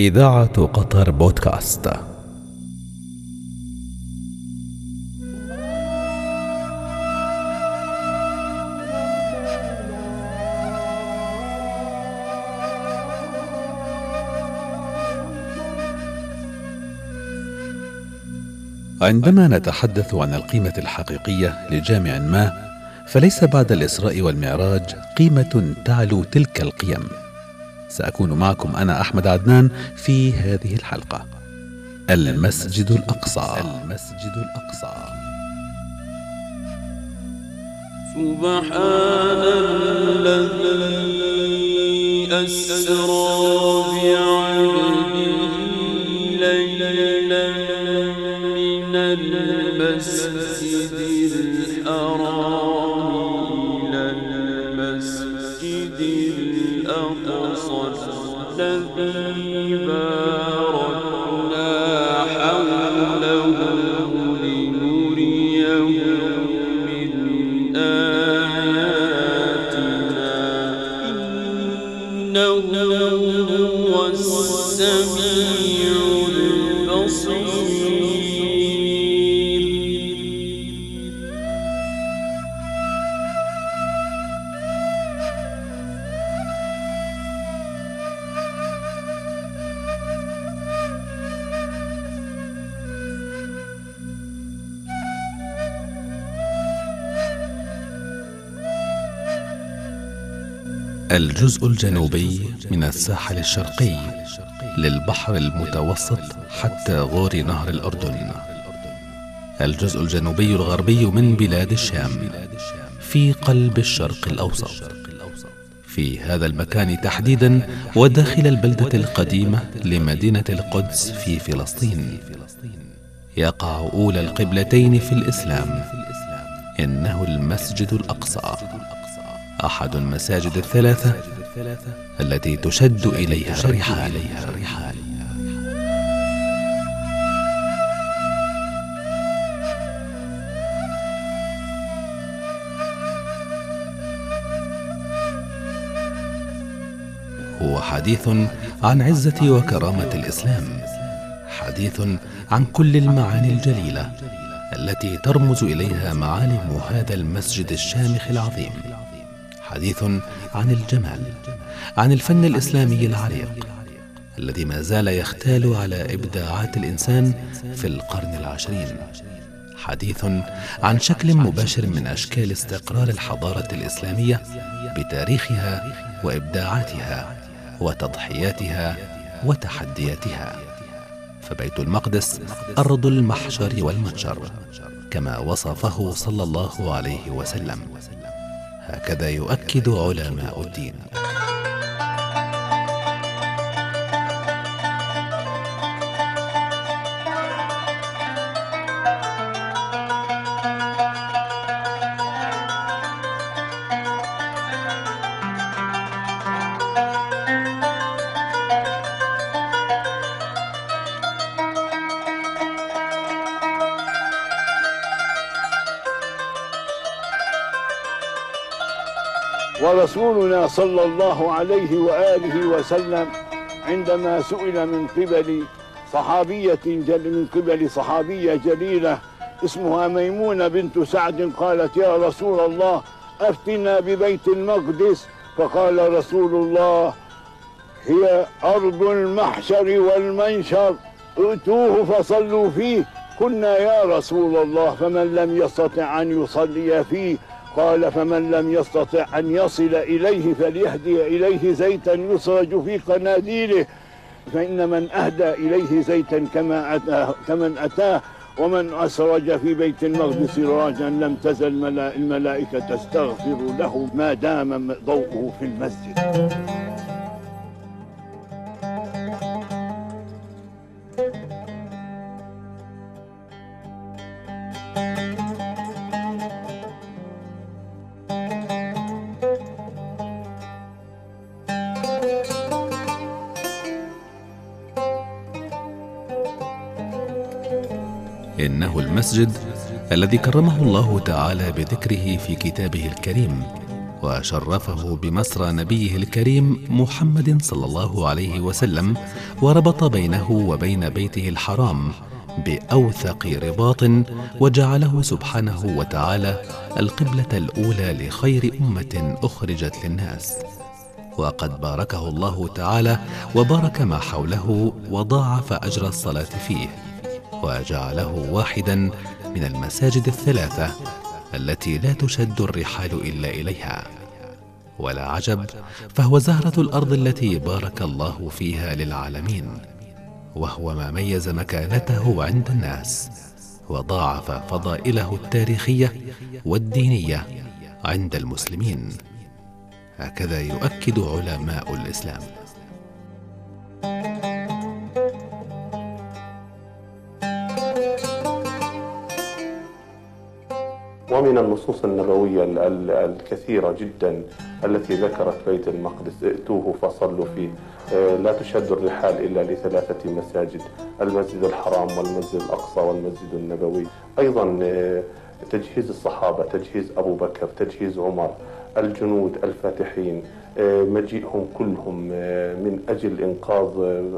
إذاعة قطر بودكاست. عندما نتحدث عن القيمة الحقيقية لجامع ما فليس بعد الإسراء والمعراج قيمة تعلو تلك القيم. سأكون معكم أنا أحمد عدنان في هذه الحلقة. المسجد الأقصى. المسجد الأقصى. سبحان الذي أسرى بعبده ليلا من المسجد السميع البصير. الجزء الجنوبي من الساحل الشرقي للبحر المتوسط حتى غور نهر الأردن. الجزء الجنوبي الغربي من بلاد الشام في قلب الشرق الأوسط. في هذا المكان تحديدا وداخل البلدة القديمة لمدينة القدس في فلسطين. يقع أولى القبلتين في الإسلام. إنه المسجد الأقصى. أحد المساجد الثلاثة التي تشد إليها الرحال هو حديث عن عزة وكرامة الإسلام. حديث عن كل المعاني الجليلة التي ترمز إليها معالم هذا المسجد الشامخ العظيم. حديث عن الجمال عن الفن الإسلامي العريق الذي ما زال يختال على إبداعات الإنسان في القرن العشرين. حديث عن شكل مباشر من أشكال استقرار الحضارة الإسلامية بتاريخها وإبداعاتها وتضحياتها وتحدياتها. فبيت المقدس أرض المحشر والمتجر كما وصفه صلى الله عليه وسلم. هكذا يؤكد علماء الدين. صلى الله عليه وآله وسلم عندما سئل من قبل صحابية جل من قبل صحابية جليلة اسمها ميمونة بنت سعد قالت يا رسول الله أفتنا ببيت المقدس. فقال رسول الله هي أرض المحشر والمنشر ائتوه فصلوا فيه. قلنا يا رسول الله فمن لم يستطع أن يصلي فيه قال فمن لم يستطع أن يصل إليه فليهدي إليه زيتا يسرج في قناديله. فإن من أهدى إليه زيتا كما أتاه كمن أتاه. ومن أسرج في بيت المقدس سراجا لم تزل ملا- الملائكة تستغفر له ما دام ضوءه في المسجد. المسجد الذي كرمه الله تعالى بذكره في كتابه الكريم وشرفه بمسرى نبيه الكريم محمد صلى الله عليه وسلم وربط بينه وبين بيته الحرام بأوثق رباط وجعله سبحانه وتعالى القبلة الأولى لخير أمة أخرجت للناس. وقد باركه الله تعالى وبارك ما حوله وضاعف أجر الصلاة فيه. وجعله واحدا من المساجد الثلاثة التي لا تشد الرحال إلا إليها. ولا عجب فهو زهرة الأرض التي بارك الله فيها للعالمين وهو ما ميز مكانته عند الناس وضاعف فضائله التاريخية والدينية عند المسلمين. هكذا يؤكد علماء الإسلام. ومن النصوص النبوية ال- ال- الكثيرة جدا التي ذكرت بيت المقدس ائتوه فصلوا فيه. آه، لا تشد الرحال إلا لثلاثة مساجد المسجد الحرام والمسجد الأقصى والمسجد النبوي. أيضا آه، تجهيز الصحابة تجهيز أبو بكر تجهيز عمر الجنود الفاتحين آه، مجيئهم كلهم من أجل إنقاذ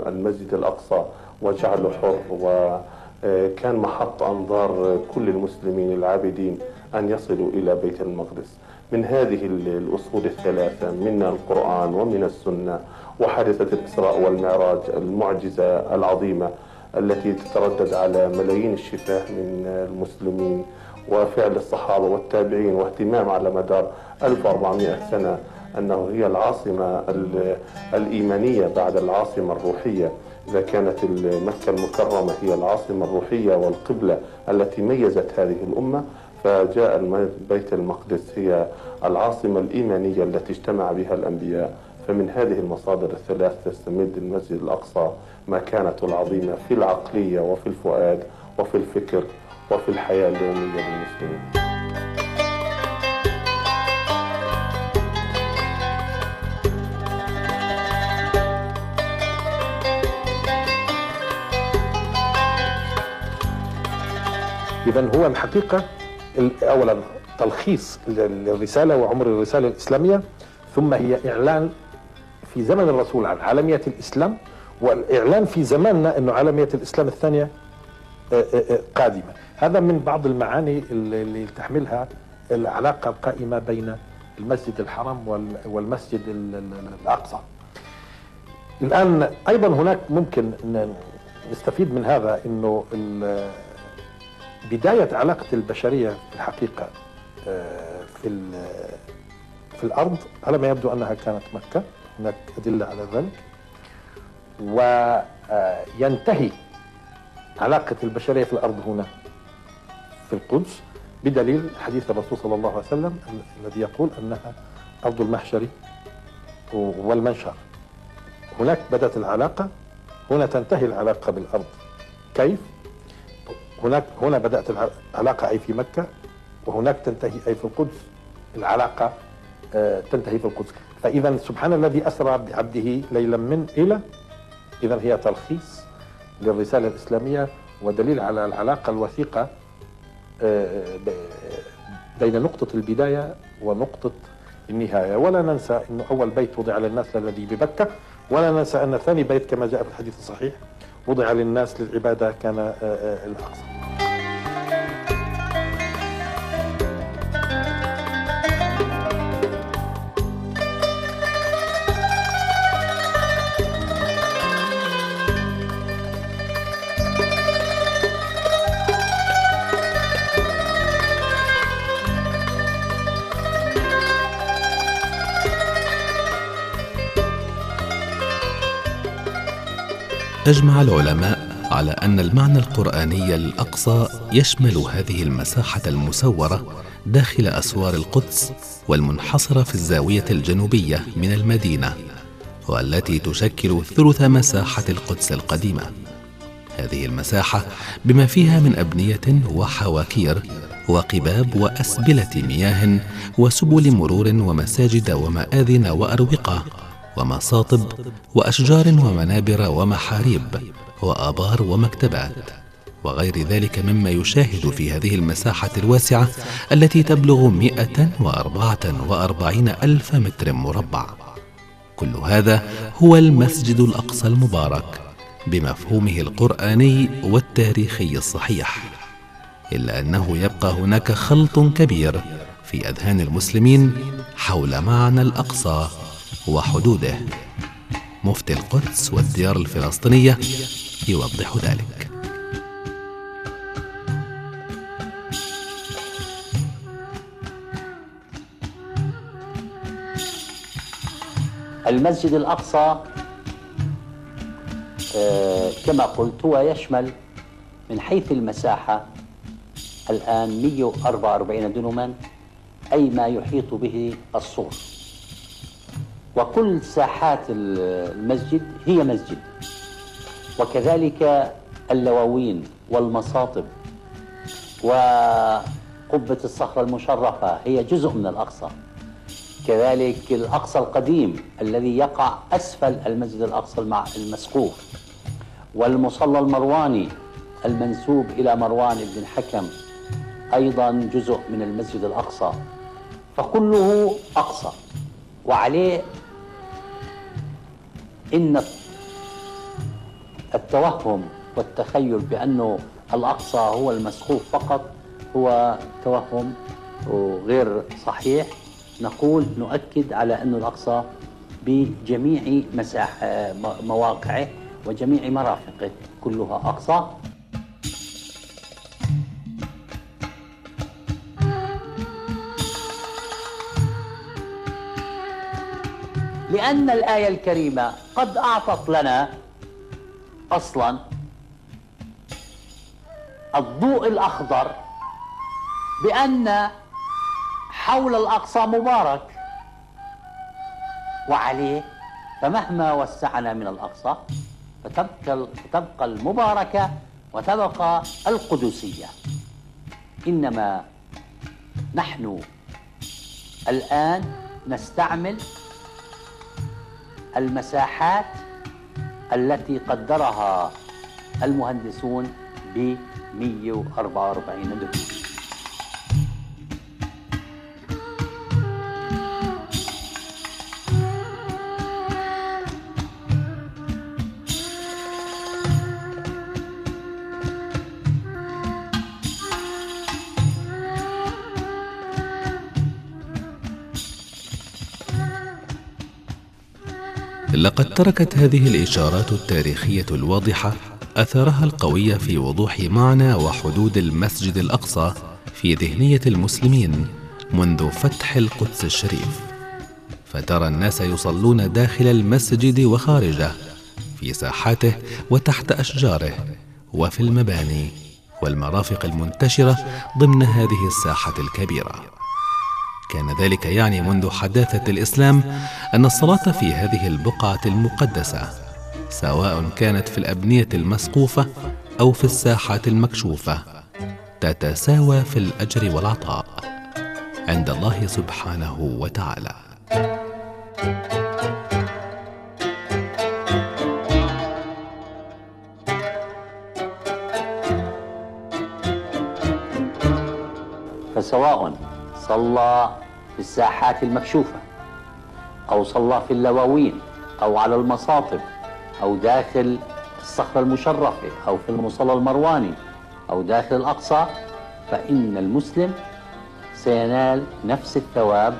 المسجد الأقصى وجعله حر وكان محط أنظار كل المسلمين العابدين. أن يصلوا إلى بيت المقدس. من هذه ال- الأصول الثلاثة من القرآن ومن السنة وحادثة الإسراء والمعراج المعجزة العظيمة التي تتردد على ملايين الشفاه من المسلمين وفعل الصحابة والتابعين واهتمام على مدار 1400 سنة أنه هي العاصمة ال- الإيمانية بعد العاصمة الروحية. إذا كانت مكة المكرمة هي العاصمة الروحية والقبلة التي ميزت هذه الأمة فجاء بيت المقدس هي العاصمة الإيمانية التي اجتمع بها الأنبياء. فمن هذه المصادر الثلاث تستمد المسجد الأقصى مكانته العظيمة في العقلية وفي الفؤاد وفي الفكر وفي الحياة اليومية للمسلمين. إذا هو الحقيقة أولا تلخيص ل- للرسالة وعمر الرسالة الإسلامية ثم هي إعلان في زمن الرسول عن عالمية الإسلام والإعلان في زماننا أنه عالمية الإسلام الثانية آه، آه، آه، قادمة. هذا من بعض المعاني اللي تحملها العلاقة القائمة بين المسجد الحرام وال- والمسجد ال- ال- الأقصى. الآن أيضا هناك ممكن نستفيد من هذا ال- بداية علاقة البشرية في الحقيقة آه، في في الأرض على ما يبدو أنها كانت مكة. هناك أدلة على ذلك. وينتهي علاقة البشرية في الأرض هنا في القدس بدليل حديث الرسول صلى الله عليه وسلم ال- الذي يقول أنها أرض المحشر والمنشر هناك بدأت العلاقة هنا تنتهي العلاقة بالأرض. كيف؟ هناك هنا بدأت العلاقة أي في مكة وهناك تنتهي أي في القدس. العلاقة آه، تنتهي في القدس. فإذا سبحان الذي أسرى بعبده ليلا من إلى إذا هي تلخيص للرسالة الإسلامية ودليل على العلاقة الوثيقة آه، بين نقطة البداية ونقطة النهاية. ولا ننسى أن أول بيت وضع للناس الذي ببكة ولا ننسى أن ثاني بيت كما جاء في الحديث الصحيح وضع للناس للعبادة كان آه، آه، الأقصى. أجمع العلماء على أن المعنى القرآني الأقصى يشمل هذه المساحة المسورة داخل أسوار القدس والمنحصرة في الزاوية الجنوبية من المدينة والتي تشكل ثلث مساحة القدس القديمة. هذه المساحة بما فيها من أبنية وحواكير وقباب وأسبلة مياه وسبل مرور ومساجد ومآذن وأروقة. ومصاطب وأشجار ومنابر ومحاريب وآبار ومكتبات وغير ذلك مما يشاهد في هذه المساحة الواسعة التي تبلغ 144 ألف متر مربع. كل هذا هو المسجد الأقصى المبارك بمفهومه القرآني والتاريخي الصحيح إلا أنه يبقى هناك خلط كبير في أذهان المسلمين حول معنى الأقصى وحدوده. مفتي القدس والديار الفلسطينية يوضح ذلك. المسجد الأقصى آه، كما قلت هو يشمل من حيث المساحة الآن 144 دنما أي ما يحيط به الصور. وكل ساحات المسجد هي مسجد. وكذلك اللواوين والمصاطب وقبة الصخرة المشرفة هي جزء من الأقصى. كذلك الأقصى القديم الذي يقع أسفل المسجد الأقصى المسقوف. والمصلى المرواني المنسوب إلى مروان بن الحكم أيضا جزء من المسجد الأقصى. فكله أقصى وعليه إن التوهم والتخيل بأنه الأقصى هو المسقوف فقط هو توهم غير صحيح نقول نؤكد على أن الأقصى بجميع مساح مواقعه وجميع مرافقه كلها أقصى. لأن الآية الكريمة قد أعطت لنا أصلا الضوء الأخضر بأن حول الأقصى مبارك وعليه فمهما وسعنا من الأقصى فتبقى فتبقى المباركة وتبقى القدسية. إنما نحن الآن نستعمل المساحات التي قدرها المهندسون ب 144 دنيا لقد تركت هذه الإشارات التاريخية الواضحة أثرها القوي في وضوح معنى وحدود المسجد الأقصى في ذهنية المسلمين منذ فتح القدس الشريف. فترى الناس يصلون داخل المسجد وخارجه في ساحاته وتحت أشجاره وفي المباني والمرافق المنتشرة ضمن هذه الساحة الكبيرة. كان ذلك يعني منذ حداثة الإسلام أن الصلاة في هذه البقعة المقدسة سواء كانت في الأبنية المسقوفة أو في الساحات المكشوفة تتساوى في الأجر والعطاء عند الله سبحانه وتعالى. فسواء صلى في الساحات المكشوفة أو صلى في اللواوين أو على المصاطب أو داخل الصخرة المشرفة أو في المصلى المرواني أو داخل الأقصى. فإن المسلم سينال نفس الثواب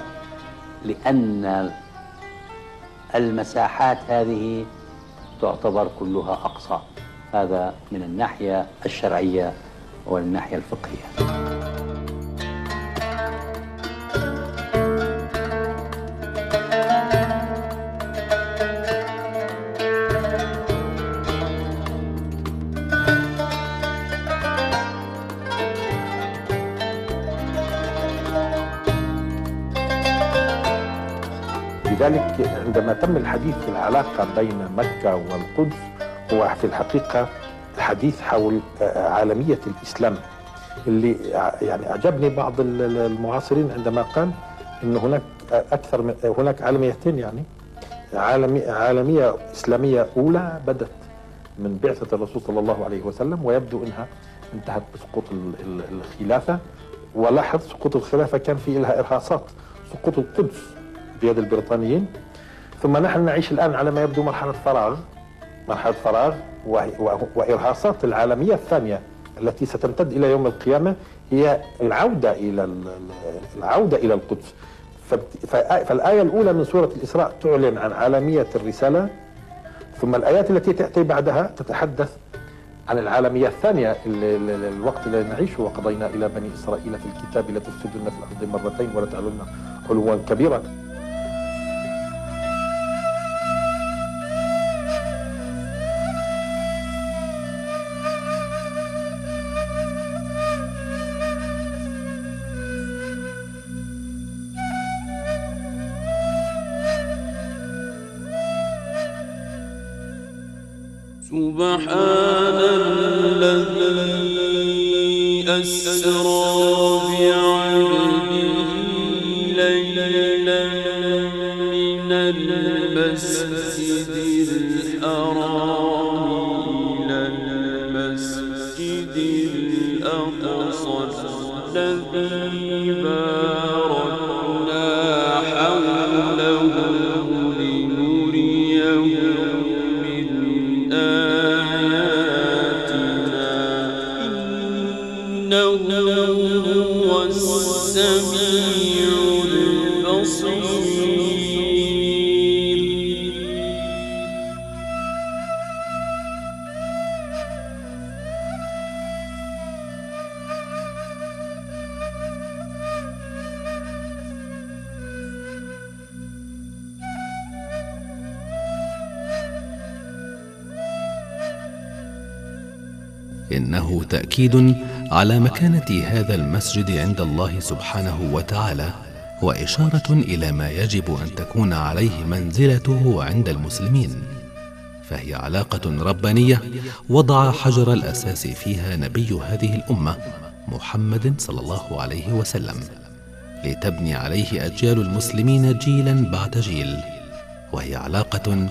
لأن المساحات هذه تعتبر كلها أقصى. هذا من الناحية الشرعية والناحية الفقهية. لذلك عندما تم الحديث في العلاقة بين مكة والقدس هو في الحقيقة الحديث حول آه، عالمية الإسلام. اللي ع- يعني أعجبني بعض ال- ال- المعاصرين عندما قال أن هناك أكثر من هناك عالميتين يعني. عالمي عالمية إسلامية أولى بدت من بعثة الرسول صلى الله عليه وسلم ويبدو أنها انتهت بسقوط ال- ال- الخلافة. ولاحظ سقوط الخلافة كان في لها إرهاصات. سقوط القدس بيد البريطانيين. ثم نحن نعيش الآن على ما يبدو مرحلة فراغ مرحلة فراغ وإرهاصات العالمية الثانية التي ستمتد إلى يوم القيامة هي العودة إلى ال- ال- العودة إلى القدس. فالآية الأولى من سورة الإسراء تعلن عن عالمية الرسالة. ثم الآيات التي تأتي بعدها تتحدث عن العالمية الثانية ال- ال- ال- الوقت الذي نعيشه. وقضينا إلى بني إسرائيل في الكتاب لتفسدن في الأرض مرتين ولتعلن علوا كبيرا. سبحان الذي أسرى إنه تأكيد على مكانة هذا المسجد عند الله سبحانه وتعالى وإشارة إلى ما يجب أن تكون عليه منزلته عند المسلمين. فهي علاقة ربانية وضع حجر الأساس فيها نبي هذه الأمة محمد صلى الله عليه وسلم لتبني عليه أجيال المسلمين جيلا بعد جيل. وهي علاقة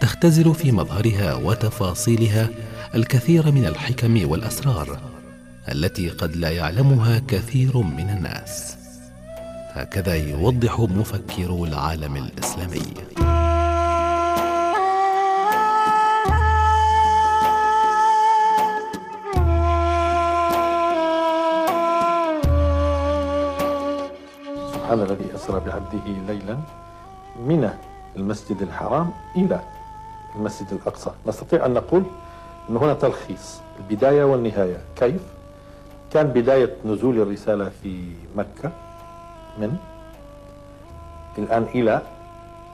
تختزل في مظهرها وتفاصيلها الكثير من الحكم والأسرار التي قد لا يعلمها كثير من الناس. هكذا يوضح مفكرو العالم الإسلامي. سبحان الذي أسرى بعبده ليلا من المسجد الحرام إلى المسجد الأقصى. نستطيع أن نقول أن هنا تلخيص البداية والنهاية. كيف؟ كان بداية نزول الرسالة في مكة من؟ الآن إلى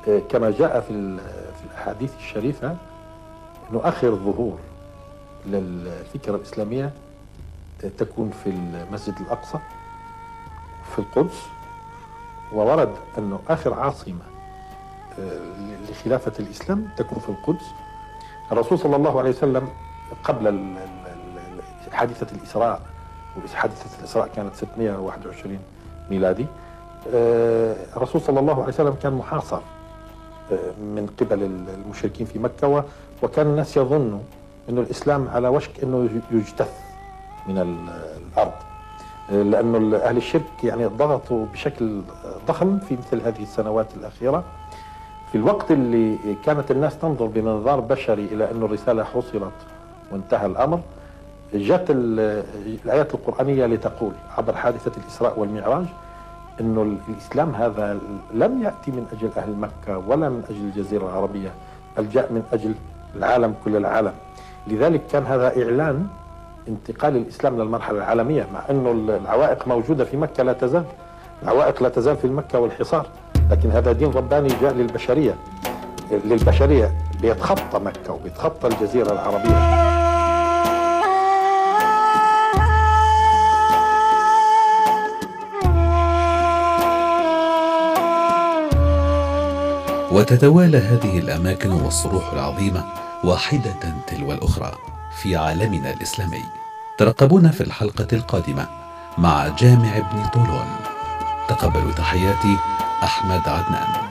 آه، كما جاء في في الأحاديث الشريفة أنه آخر ظهور للفكرة الإسلامية آه، تكون في المسجد الأقصى في القدس. وورد أنه آخر عاصمة آه، لخلافة الإسلام تكون في القدس. الرسول صلى الله عليه وسلم قبل حادثة الإسراء وحادثة الإسراء كانت 621 ميلادي. آه، الرسول صلى الله عليه وسلم كان محاصر آه، من قبل ال- المشركين في مكة وكان الناس يظنوا أنه الإسلام على وشك أنه يجتث من ال- الأرض. لأنه أهل الشرك يعني ضغطوا بشكل ضخم في مثل هذه السنوات الأخيرة. في الوقت اللي كانت الناس تنظر بمنظار بشري إلى أن الرسالة حصلت وانتهى الأمر. جاءت ال- الآيات القرآنية لتقول عبر حادثة الإسراء والمعراج أنه الإسلام هذا لم يأتي من أجل أهل مكة ولا من أجل الجزيرة العربية بل جاء من أجل العالم كل العالم. لذلك كان هذا إعلان انتقال الإسلام للمرحله العالمية مع إنه العوائق موجودة في مكة لا تزال. العوائق لا تزال في مكة والحصار. لكن هذا دين رباني جاء للبشرية للبشرية. بيتخطى مكة وبيتخطى الجزيرة العربية. وتتوالى هذه الأماكن والصروح العظيمة واحدة تلو الأخرى في عالمنا الإسلامي. ترقبونا في الحلقة القادمة مع جامع ابن طولون. تقبلوا تحياتي أحمد عدنان.